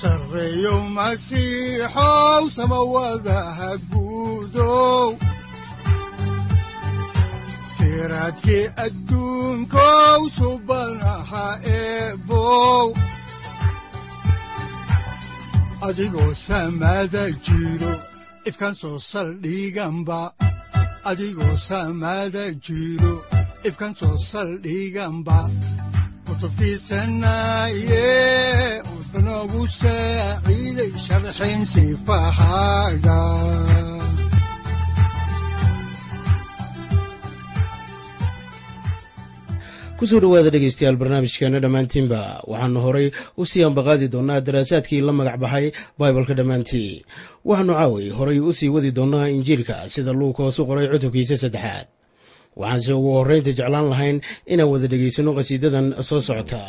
sareyow masiixow samawadaha guudow siraadkii soo saldhiganba adigoo samaada jiro ifkan soo saldhiganba kutubtiisanaye udanogu saaciiday ku soo dhowaada dhegeystayaal barnaamijkeena dhammaantiinba waxaanu horay u sii ambaqaadi doonnaa daraasaadkii la magac baxay baibalka dhammaantii waxaanu caaway horay u sii wadi doonnaa injiilka sida luuka hoosu qoray cutubkiisa saddexaad. Waxaanse ugu horraynta jeclaan lahayn inaan wada dhegaysanno qhasiidadan soo socota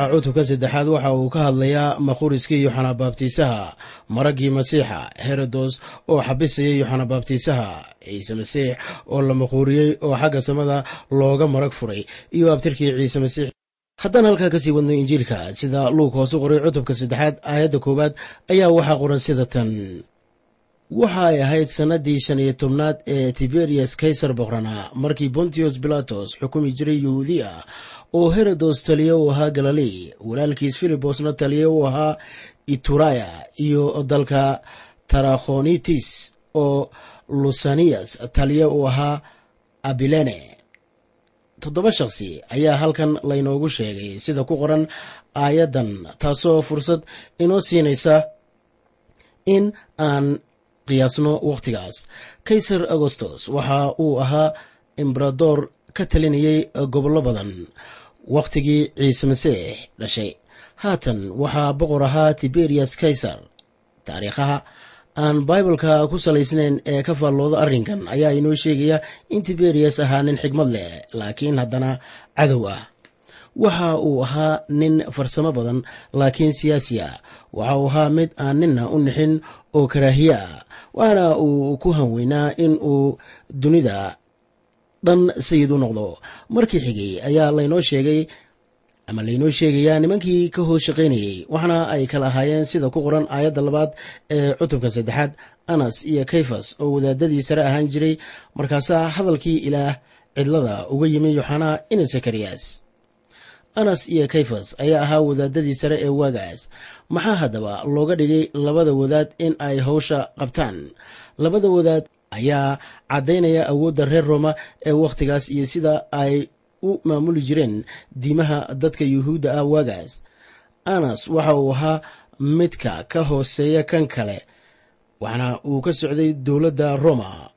mawduuca cutubka saddexaad waxa uu ka hadlayaa makhuriskii yoxana baabtiisaha maraggii masiixa herodos oo xabisayay yoxana baabtiisaha ciise masiix oo la makhuuriyey oo xagga samada looga marag furay iyo abtirkii ciise masiix. Haddaan halkaa ka sii wadno injiilka sida luug hoose qoray cutubka saddexaad aayadda koowaad ayaa waxaa qoran sida tan. Waxa ay ahayd sannaddii shan iyo tobnaad ee tiberias kaysar boqrana markii bontius bilatos xukumi jiray yuhuudiya oo herodos taliye uu ahaa galilei walaalkiis filibosna taliye uu ahaa ituraya iyo dalka tarakhonitis oo lusaniyas taliye uu ahaa abilene. Toddoba shakhsi ayaa halkan laynoogu sheegay sida ku qoran aayaddan taasoo fursad inoo siinaysa in aan qiyaasno wakhtigaas. Kaysar agostos waxa uu ahaa embarador ka talinayay gobollo badan wakhtigii ciise masiix dhashay. Haatan waxaa boqor ahaa tiberias kaysar taariikhaha aan baibalka ku salaysnayn ee ka faallooda arrinkan ayaa inoo sheegaya in tiberias ahaa nin xigmad leh laakiin haddana cadow ah. Waxa uu ahaa nin farsamo badan laakiin siyaasi ah. Waxa uu ahaa mid aan ninna u nixin oo karaahiye ah uu ku hanweynaa in uu dunida dhan sayid u noqdo. Markii xigay ayaa laynoo sheegay ama laynoo sheegayaa nimankii ka hoos shaqaynayey waxaana ay kala ahaayeen sida ku qoran aayadda labaad ee cutubka saddexaad anas iyo kayfas oo wadaadadii sare ahaan jiray. Markaasaa hadalkii ilaah cidlada uga yimi yoxanaa ina sakariyas anas iyo kayfas ayaa ahaa wadaadadii sare ee waagaas. Maxaa haddaba looga dhigay labada wadaad in ay howsha qabtaan? Labada wadaad ayaa caddaynaya awoodda reer rooma ee wakhtigaas iyo sida ay u maamuli jireen diimaha dadka yuhuudda ah. Waagaas anas waxa uu ahaa midka ka hooseeya kan kale waxaana uu ka socday dowladda roma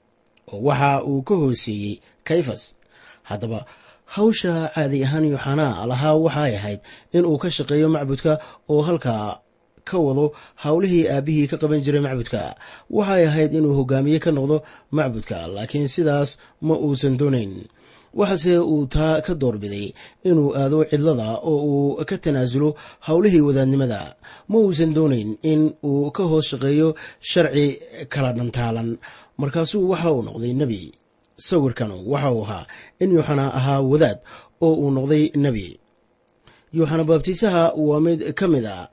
oo waxa uu ka hooseeyey kayfas haddaba hawsha caadi ahaan yoxanaa lahaa waxay ahayd inuu ka shaqeeyo macbudka oo halkaa ka wado howlihii aabbihii ka qaban jiray macbudka. Waxay ahayd inuu hogaamiye ka noqdo macbudka laakiin sidaas ma uusan doonayn. Waxaase uu taa ka doorbiday inuu aado cidlada oo uu ka tanaasulo howlihii wadaadnimada ma uusan doonayn in uu ka hoos shaqeeyo sharci kala dhantaalan. Markaasuu waxa uu noqday nebi. Sawirkanu waxa uu ahaa in yuuxana ahaa wadaad oo uu noqday nebi. Yuuxana baabtiisaha waa mid ka mid a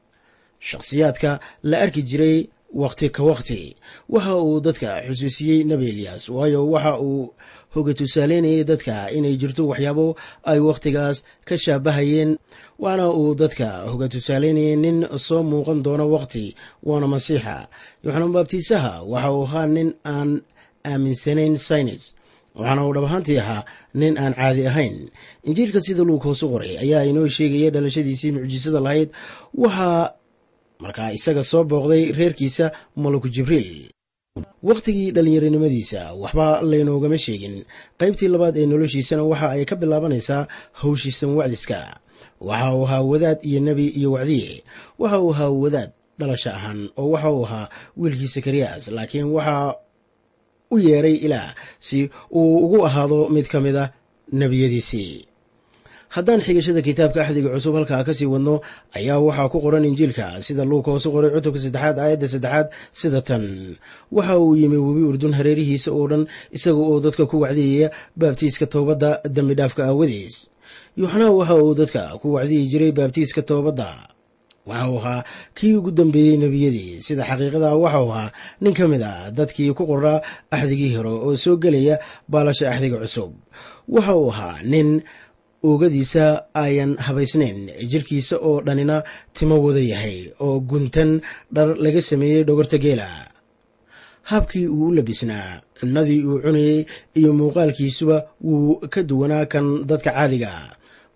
shakhsiyaadka la arki jiray wakhti ka wakhti waxa uu dadka xusuusiyey nebi eliyas waayo waxa uu hoga tusaaleynayay dadka inay jirto waxyaabo ay wakhtigaas ka shaabahayeen waxaana uu dadka hoga tusaaleynayay nin soo muuqan doono wakhti waana masiixa. Yuuxana baabtiisaha waxa uu ahaa nin aan aaminsanayn saynis waxaana uu dhab ahaantii ahaa nin aan caadi ahayn. Injiilka sida luug hoose qoray ayaa inoo sheegaya dhalashadiisii mucjisada lahayd. Waxaa markaa isaga soo booqday reerkiisa malaku jibriil. Wakhtigii dhallinyaronimadiisa waxba laynoogama sheegin. Qaybtii labaad ee noloshiisana waxa ay ka bilaabanaysaa hawshiisan wacdiska. Waxa uu ahaa wadaad iyo nebi iyo wacdiye. Waxa uu ahaa wadaad dhalasha ahaan oo waxa uu ahaa wiilkii sakariyas laakiin waxa u yeeray ilaah si uu ugu ahaado mid ka mid a nebiyadiisii haddaan xigashada kitaabka axdiga cusub halkaa ka sii wadno ayaa waxaa ku qoran injiilka sida luuka hoose qoray cutubka saddexaad aayadda saddexaad sida tan. Waxa uu yimi webi urdun hareerihiisa oo dhan isaga oo dadka ku wacdiyaya baabtiiska toobadda dembi aawadiis. Yuuxanaa waxa uu dadka ku wacdiyi jiray baabtiiska toobadda. Waxa uu ahaa kii ugu dambeeyey nebiyadii sida xaqiiqada waxa uu ahaa nin ka mid a dadkii ku qoraa axdigii hore oo soo gelaya baalasha axdiga cusub. Waxa uu ahaa nin oogadiisa ayan habaysnayn jirkiisa oo dhanina timo wada yahay oo guntan dhar laga sameeyey dhogorta geela. Habkii uu u labisnaa cunnadii uu cunayey iyo muuqaalkiisuba wuu ka duwanaa kan dadka caadiga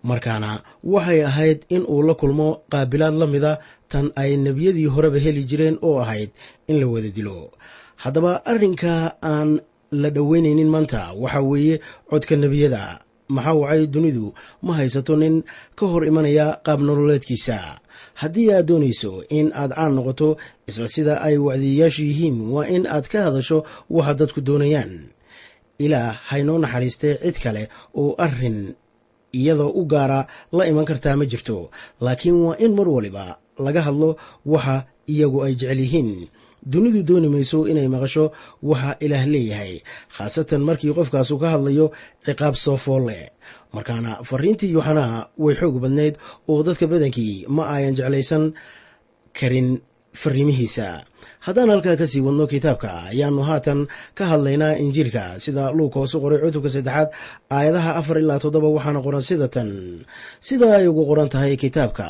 markaana waxay ahayd in uu la kulmo qaabilaad la mida tan ay nebiyadii horeba heli jireen oo ahayd in la wada dilo. Haddaba arrinka aan la dhoweynaynin maanta waxa weeye codka nebiyada maxaa wacay dunidu? Ma haysato nin ka hor imanaya qaab nololeedkiisa. Haddii aad doonayso in aad caan noqoto isla sida ay wacdiyayaashu yihiin waa in aad ka hadasho waxa dadku doonayaan. Ilaah haynoo naxariistay cid kale oo arrin iyadoo u gaara la iman kartaa ma jirto. Laakiin waa in mar waliba laga hadlo waxa iyagu ay jecel yihiin dunidu dooni mayso inay maqasho waxa ilaah leeyahay khaasatan markii qofkaasu ka hadlayo ciqaab soo fool leh markaana fariintii yuuxanaa way xoog badnayd oo dadka badankii ma ayan jeclaysan karin fariimihiisa. Haddaan halkaa ka sii wadno kitaabka ayaanu haatan ka hadlaynaa injiilka sida luuka hoosu qoray cutubka saddexaad aayadaha afar ilaa toddoba waxaana qoran sida tan. Sida ay ugu qoran tahay kitaabka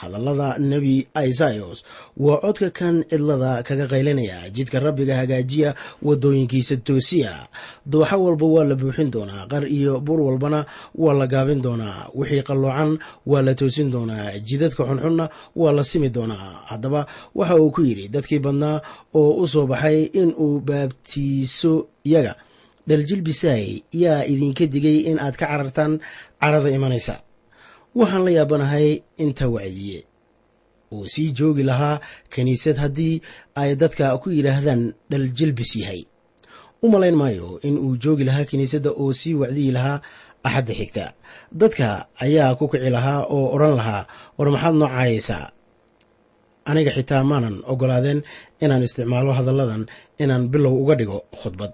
hadallada nebi isayos waa codka kan cidlada kaga qaylinaya jidka rabbiga hagaajiya wadooyinkiisa toosiya. Dooxo walba waa la buuxin doonaa qar iyo bur walbana waa la gaabin doonaa. Wixii qalloocan waa la toosin doonaa jidadka xunxunna waa la simi doonaa. Haddaba waxa uu ku yidhi dadkii badnaa oo u soo baxay in uu baabtiiso iyaga. Dhaljilbisaay yaa idinka digay in aad ka carartaan carada imanaysa waxaan la yaabanahay inta wacdiye uu sii joogi lahaa kiniisad haddii ay dadka ku yidhaahdaan dhaljilbis yahay. U malayn maayo in uu joogi lahaa kiniisadda oo sii wacdiyi lahaa axadda xigta. Dadka ayaa ku kici lahaa oo odhan lahaa war maxaad noo aniga xitaa maanan ogolaadeen inaan isticmaalo hadalladan inaan bilow uga dhigo khudbad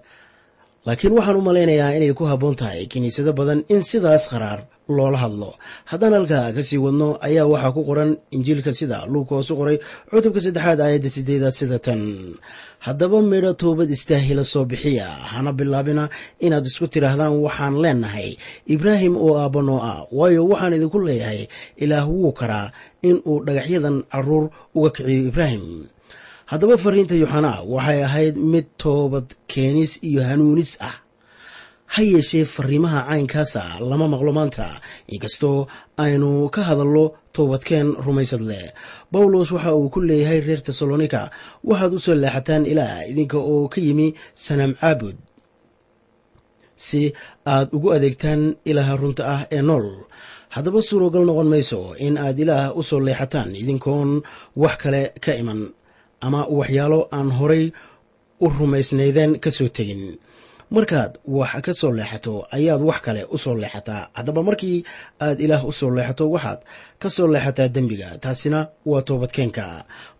laakiin waxaan u malaynayaa inay ku habboon tahay kiniisado badan in sidaas qaraar loola hadlo. Haddaan halkaa ka sii wadno ayaa waxaa ku qoran injiilka sida luuka hoosu qoray cutubka saddexaad aayadda sideedaad sida tan. Haddaba midho toobad istaahila soo bixiya. Hana bilaabina inaad isku tidhaahdaan waxaan leenahay. Ibraahim oo aabbanoo ah waayo waxaan idinku leeyahay ilaah wuu karaa in uu dhagaxyadan carruur uga kiciyo ibraahim haddaba fariinta yuxanaa waxay ahayd mid toobad keenis iyo hanuunis ah. Ha yeeshee fariimaha caynkaasa lama maqlo maanta. Inkastoo aynu ka hadallo toobadkeen rumaysad leh bawlos waxa uu ku leeyahay reer tesalonika waxaad u soo leexataan ilaah idinka oo ka yimi sanaam caabud si aad ugu adeegtaan ilaaha runta ah ee nool haddaba suuragal noqon mayso in aad ilaah u soo leexataan idinkoon wax kale ka iman ama waxyaalo aan horay u rumaysnaydeen ka soo tegin. Markaad wax ka soo leexato ayaad wax kale u soo leexataa. Haddaba markii aad ilaah u soo leexato waxaad ka soo leexataa dembiga. Taasina waa toobadkeenka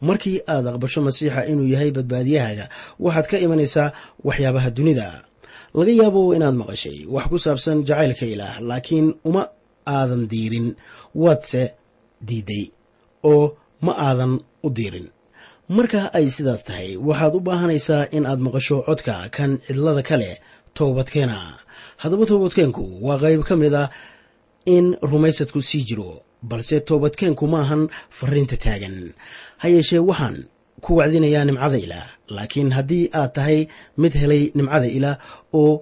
markii aad aqbasho masiixa inuu yahay badbaadiyahaaga waxaad ka imanaysaa waxyaabaha dunida. Laga yaabo inaad maqashay wax ku saabsan jacaylka ilaah laakiin uma aadan diirin. Waadse diiday oo ma aadan u diirin marka ay sidaas tahay waxaad u baahanaysaa in aad maqasho codka kan cidlada kale toobadkeena. Haddaba toobadkeenku waa qayb ka mid a in rumaysadku sii jiro balse toobadkeenku maahan fariinta taagan. Ha yeeshee waxaan ku wacdinayaa nimcada ilaah laakiin haddii aad tahay mid helay nimcada ilaah oo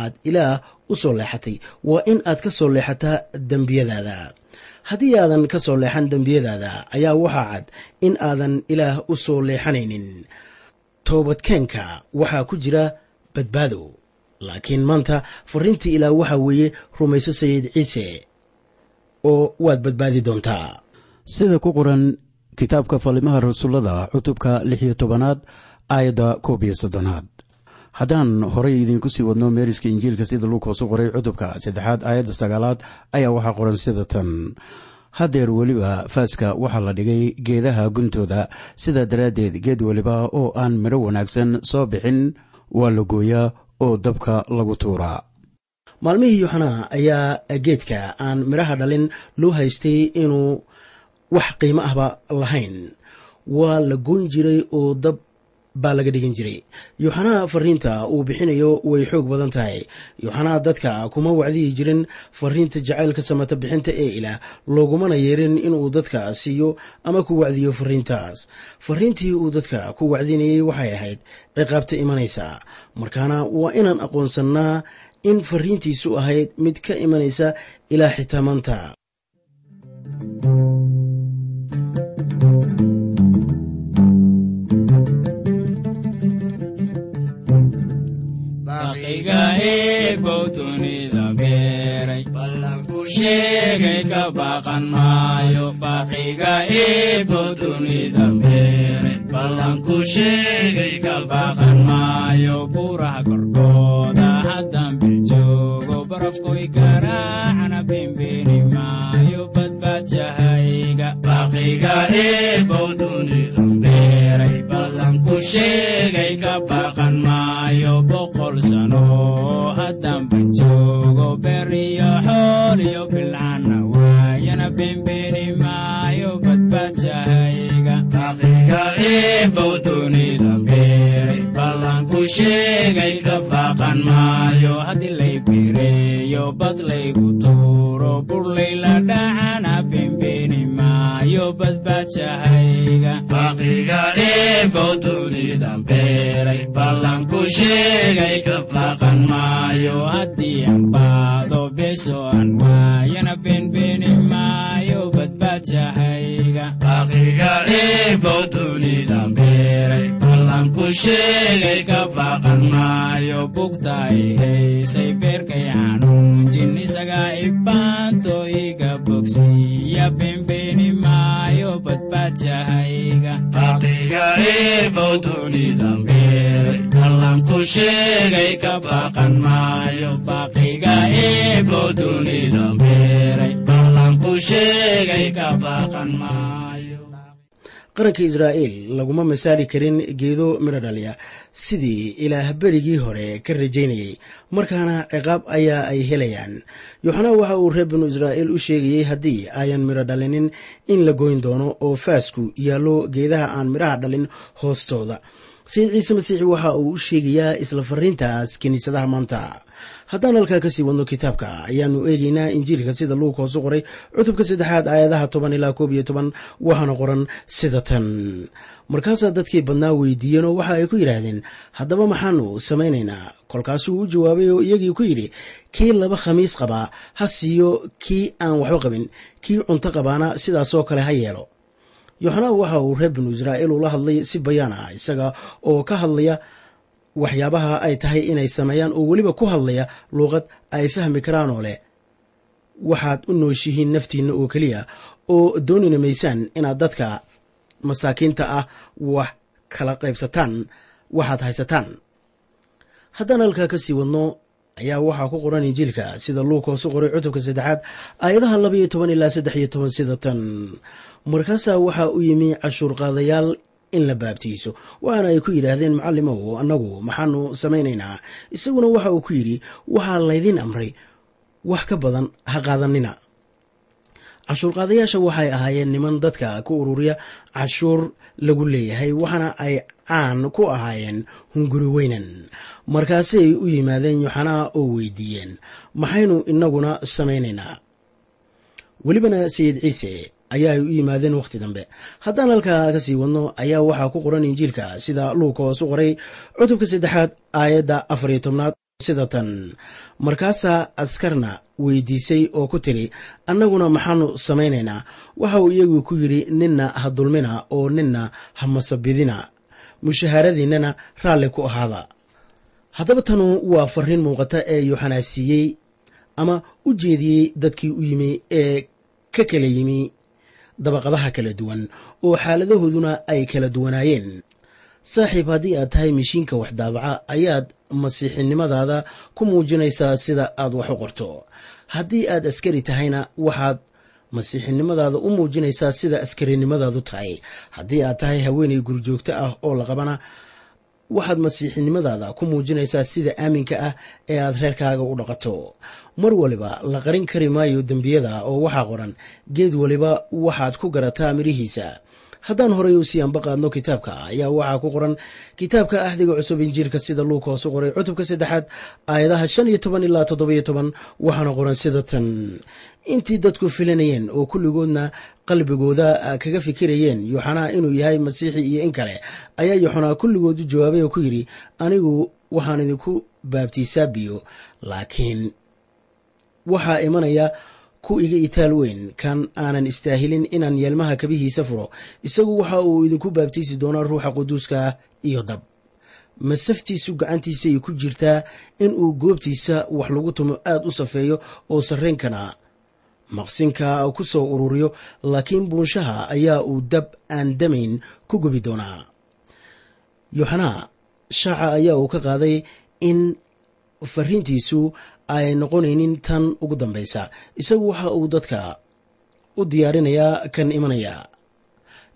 aad ilaah u soo leexatay waa in aad ka soo leexataa dembiyadaada haddii aadan ka soo leexan dembiyadaada ayaa waxaa cad in aadan ilaah u soo leexanaynin. Toobadkeenka waxaa ku jira badbaado laakiin maanta fariintii ilaah waxaa weeye rumayso sayid ciise oo waad badbaadi doontaa. Sida ku qoran kitaabka falimaha rasuullada cutubka lix iyo tobanaad aayadda koob iyo soddonaad haddaan horay idiinku sii wadno meeriska injiilka sida luukoosu qoray cutubka saddexaad aayadda sagaalaad ayaa waxaa qoran sida tan. Haddeer weliba faaska waxaa la dhigay geedaha guntooda. Sidaa daraaddeed geed weliba oo aan midho wanaagsan soo bixin waa la gooyaa oo dabka lagu tuuraa. Maalmihii yuxanaa ayaa geedka aan midhaha dhalin loo haystay inuu wax qiimo ahba lahayn. Waa la goyn jiray oo dab baa laga dhigan jiray. Yuuxanaa fariinta uu bixinayo way xoog badan tahay. Yuuxanaa dadka kuma wacdiyi jirin fariinta jacaylka samata bixinta ee ilaah. Loogumana yeerin inuu dadka siiyo ama ku wacdiyo fariintaas. Fariintii uu dadka ku wacdinayay waxay ahayd ciqaabta imanaysa. Markaana waa inaan aqoonsannaa in fariintiisu ahayd mid ka imanaysa ilaa xitaa ballanku sheegay ka baqan maayo baqiga eebo dunida beeray ballanku sheegay ka baqan maayo buraha korkooda haddan biljoogo barafkoy garaacana bimbeeni maayo badbaadjahayga baqiga eebow dunidan beeray ballanku sheegay ka baqan maayo boqol sano. Haddanban joogo beriyo xool iyo bilcana waayana bimbeeni maayo badbaadjahayga baqiga eebow dunidan beeray ballanku sheegay ka baqan maayo. Haddii lay bireeyo bad laygu tuuro burlayla dhacana bimbeeni maayo badbaadjahayga baqiga eebow dunidan beeray ballanku sheegay ka baqan maayo. Haddii aan baado beso aan waayana beenbeeni maayo badbaadjahayga baqiga eebow dunidan beeray ballanku sheegay ka baqan maayo bugtaay haysay beerkay xanuunjin isagaa ibaanto iga bogsiya beenbeeni maayo badbaadjahayga baqiga eebow dunidan beeray ballanku sheegay ka baqan maayo baqiga eebow dunidan beeray ballanku sheegay ka baqan maayo qaranka israa'iil laguma masaali karin geedo midho dhaliya sidii ilaah berigii hore ka rajaynayey markaana ciqaab ayaa ay helayaan. Yoxanaa waxa uu reer binu israa'iil u sheegayey haddii ayan midho dhalinin in la goyn doono oo faasku yaallo geedaha aan midhaha dhalin hoostooda sayid ciise masiixi waxa uu u sheegayaa isla fariintaas kiniisadaha maanta. Haddaan halkaa ka sii wadno kitaabka ayaanu eegaynaa injiilka sida luug hoosu qoray cutubka saddexaad aayadaha toban ilaa koob iyo toban waxaana qoran sida tan. Markaasaa dadkii badnaa weydiiyeen oo waxa ay ku yidhaahdeen haddaba maxaanu samaynaynaa. Kolkaasuu u jawaabay oo iyagii ku yidhi kii laba khamiis qabaa ha siiyo kii aan waxba qabin kii cunto qabaana sidaasoo kale ha yeelo yoxanaa waxa uu reer binu israa'iil ula hadlay si bayaan ah isaga oo ka hadlaya waxyaabaha ay tahay inay sameeyaan oo weliba ku hadlaya luuqad ay fahmi karaan oo leh. Waxaad u nooshihiin naftiinna oo keliya oo doonina maysaan inaad dadka masaakiinta ah wax kala qaybsataan waxaad haysataan. Haddaan halkaa ka sii wadno ayaa waxaa ku qoran injiilka sida luug hoosu qoray cutubka saddexaad aayadaha laba iyo toban ilaa saddex iyo toban sida tan markaasaa waxaa u yimi cashuur qaadayaal in la baabtiiso. Waxaana ay ku yidhaahdeen macallimow annagu maxaanu samaynaynaa. Isaguna waxa uu ku yidhi waxaa laydin amray wax ka badan ha qaadanina cashuurqaadayaasha waxay ahaayeen niman dadka ku ururiya cashuur lagu leeyahay waxaana ay caan ku ahaayeen hunguri weynan. Markaasay u yimaadeen yoxanaa oo weydiiyeen maxaynu inaguna samaynaynaa. Welibana sayid ciise ayaa ay u yimaadeen wakhti dambe. Haddaan halkaa ka sii wadno ayaa waxaa ku qoran injiilka sida luuka hoosu qoray cutubka saddexaad aayadda afar iyo tobnaad sida tan. Markaasaa askarna weydiisay oo ku tiri annaguna maxaanu samaynaynaa. Waxa uu iyagu ku yidhi ninna ha dulmina oo ninna ha masabidina. Mushahaaradiinnana raalli ku ahaada. Haddaba tanu waa fariin muuqata ee yuuxanaa siiyey ama u jeediyey dadkii u yimi ee ka kala yimi dabaqadaha kala duwan oo xaaladahooduna ay kala duwanaayeen. Saaxiib haddii aad tahay mishiinka wax daabaca ayaad masiixinimadaada ku muujinaysaa sida aad wax u qorto. Haddii aad askari tahayna waxaad masiixinimadaada u muujinaysaa sida askarinimadaadu tahay. Haddii aad tahay haweenay gurjoogto ah oo la qabana waxaad masiixinimadaada ku muujinaysaa sida aaminka ah ee aad reerkaaga u dhaqato. Mar waliba la qarin kari maayo dembiyada oo waxaa qoran geed waliba waxaad ku garataa midhihiisa haddaan horay u sii anbaqaadno kitaabka ayaa waxaa ku qoran kitaabka axdiga cusub injiilka sida luuka hoosu qoray cutubka saddexaad aayadaha shan iyo toban ilaa toddobiyo toban waxaana qoran sida tan. Intii dadku filanayeen oo kulligoodna qalbigooda kaga fikirayeen yuuxanaa inuu yahay masiixi iyo in kale ayaa yuuxanaa kulligood u jawaabay oo ku yidhi anigu waxaan idinku baabtiisaa biyo laakiin waxaa imanaya ku iga itaal weyn kan aanan istaahilin inaan yeelmaha kabihiisa furo. Isagu waxa uu idinku baabtiisi doonaa ruuxa quduuska iyo dab. Masaftiisu gacantiisay ku jirtaa in uu goobtiisa wax lagu tumo aad u safeeyo oo sarreenkana maqsinka ku soo ururiyo laakiin buunshaha ayaa uu dab aan damayn ku gubi doonaa. Yoxanaa shaaca ayaa uu ka qaaday in fariintiisu ay noqonaynin tan ugu dambaysa isagu waxa uu dadka u diyaarinayaa kan imanaya.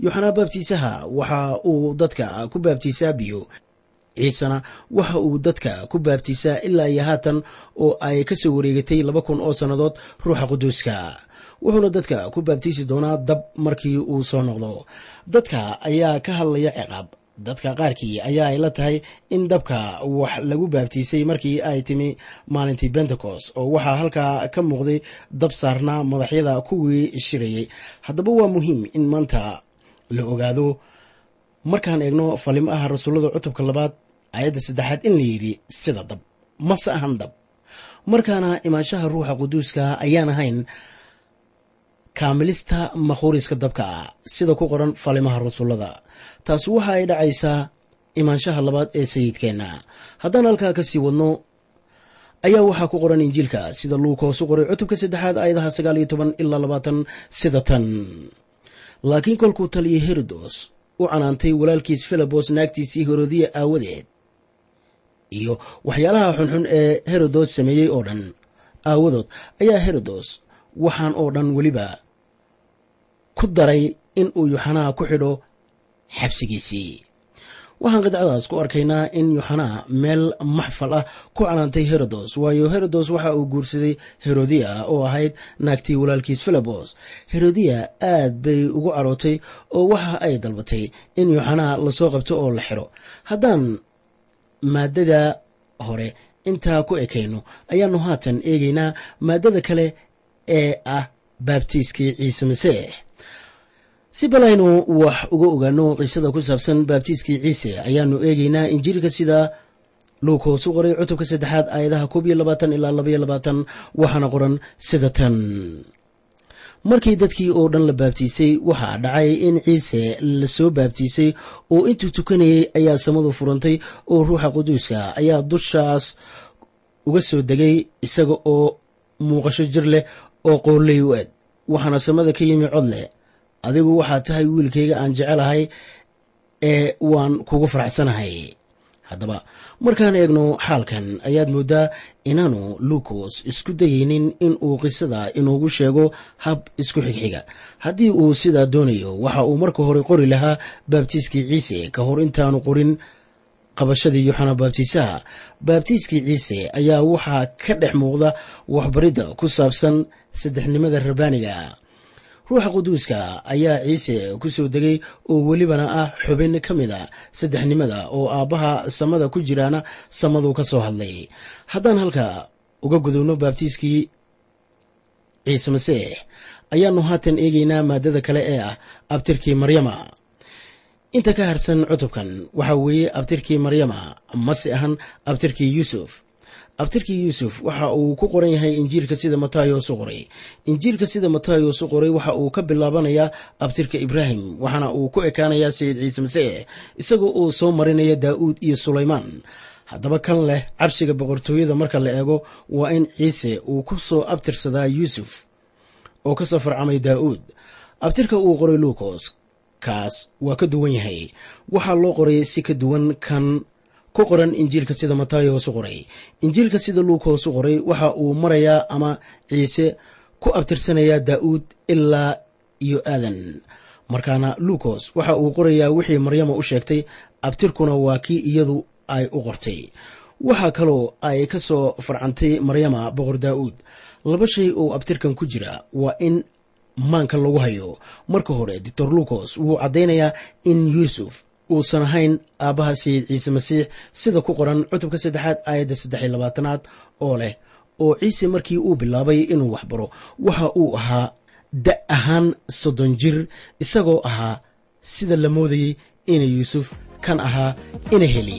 Yooxanaa baabtiisaha waxa uu dadka ku baabtiisaa biyo. Ciisena waxa uu dadka ku baabtiisaa ilaa iyo haatan oo ay ka soo wareegatay laba kun oo sannadood ruuxa quduuska. Wuxuuna dadka ku baabtiisi doonaa dab markii uu soo noqdo. Dadka ayaa ka hadlaya ciqaab dadka qaarkii ayaa ay la tahay in dabka wax lagu baabtiisay markii ay timi maalintii bentecost oo waxaa halkaa ka muuqday dab saarnaa madaxyada kuwii shirayey haddaba waa muhiim in maanta la ogaado. Markaan eegno falimaha rasuullada cutubka labaad ayadda saddexaad in la yidhi sida dab mase ahan dab. Markaana imaanshaha ruuxa quduuska ayaan ahayn kaamilista makhuuriska dabka ah sida ku qoran falimaha rasuullada. Taasi waxa ay dhacaysaa imaanshaha labaad ee sayidkeenna. Haddaan halkaa ka sii wadno ayaa waxaa ku qoran injiilka sida luukoosu qoray cutubka saddexaad aayadaha sagaal iyo toban ilaa labaatan sida tan. Laakiin kolkuu taliya herodos u canaantay walaalkiis filibos naagtiisii herodiya aawadeed iyo waxyaalaha xunxun ee herodos sameeyey oo dhan. Aawadood ayaa herodos waxaan oo dhan weliba ku daray in uu yuxanaa ku xidho xabsigiisii. Waxaan qidcadaas ku arkaynaa in yuxanaa meel maxfal ah ku canaantay herodos waayo herodos waxa uu guursaday herodiya oo ahayd naagtii walaalkiis filibos herodiya aad bay ugu carootay oo waxa ay dalbatay in yuxanaa la soo qabto oo la xiro haddaan maadada hore intaa ku ekayno ayaannu haatan eegaynaa maaddada kale ee ah baabtiiskii ciise masiix si balaynu wax uga ogaano qisada ku saabsan baabtiiskii ciise ayaanu eegaynaa injiilka sida luukos u qoray cutubka saddexaad aayadaha koob iyo labaatan ilaa labaiyo labaatan waxaana qoran sida tan. Markii dadkii oo dhan la baabtiisay waxaa dhacay in ciise la soo baabtiisay oo intuu tukanayey ayaa samadu furantay oo ruuxa quduuska ayaa dushaas uga soo degay isaga oo muuqasho jir leh oo qooley u eg waxaana samada ka yimi cod leh adigu waxaad tahay wiilkayga aan jecelahay ee waan kugu faraxsanahay. Haddaba markaan eegno xaalkan ayaad mooddaa inaanu luukos isku dayaynin in uu qisada inoogu sheego hab isku xigxiga. Haddii uu sidaa doonayo waxa uu marka hore qori lahaa baabtiiskii ciise. Ka hor intaanu qorin qabashadii yuxana baabtiisaha baabtiiskii ciise ayaa waxaa ka dhex muuqda waxbaridda ku saabsan saddexnimada rabbaaniga ruuxa quduuska ayaa ciise ku soo degay oo welibana ah xubin ka mid a saddexnimada oo aabbaha samada ku jiraana samadu ka soo hadlay. Haddaan halka uga gudubno baabtiiskii ciise masiix ayaannu haatan eegaynaa maaddada kale ee ah abtirkii maryama. Inta ka harsan cutubkan waxaa weeye abtirkii maryama mase ahan abtirkii yuusuf abtirkii yuusuf waxa uu ku qoran yahay injiilka sida matayos u qoray. Injiilka sida matayos u qoray waxa uu ka bilaabanayaa abtirka ibraahim waxaana uu ku ekaanayaa sayid ciise masiix isagoo uu soo marinaya daa'uud iyo sulaymaan. Haddaba kan leh carshiga boqortooyada marka la eego waa in ciise uu ku soo abtirsadaa yuusuf oo ka soo farcamay daa'uud abtirka uu qoray luukos kaas waa ka duwan yahay. Waxaa loo qoray si ka duwan kan ku qoran injiilka sida matayos u qoray. Injiilka sida luukos u qoray waxa uu marayaa ama ciise ku abtirsanayaa daa'uud ilaa iyo aadan. Markaana luukos waxa uu qorayaa wixii maryama u sheegtay abtirkuna waa kii iyadu ay u qortay. Waxaa kaloo ay ka soo farcantay maryama boqor daa'uud laba shay oo abtirkan ku jira waa in maanka lagu hayo. Marka hore doctor luukos wuu caddaynayaa in yuusuf uusan ahayn aabbaha sayid ciise masiix sida ku qoran cutubka saddexaad aayadda saddexiy labaatanaad oo leh oo ciise markii uu bilaabay inuu waxbaro waxa uu ahaa da ahaan soddon jir isagoo ahaa sida la moodayey ina yuusuf kan ahaa ina heli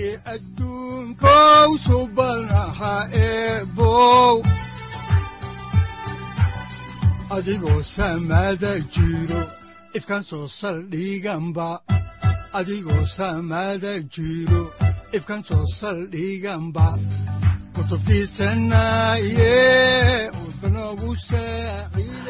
siraadkii adduunkow subanaha eebow adigoo samada jiro ifkan soo saldhiganba adigoo samada jiro ifkan soo saldhiganba kutubtiisanaye udbanogu saaciiday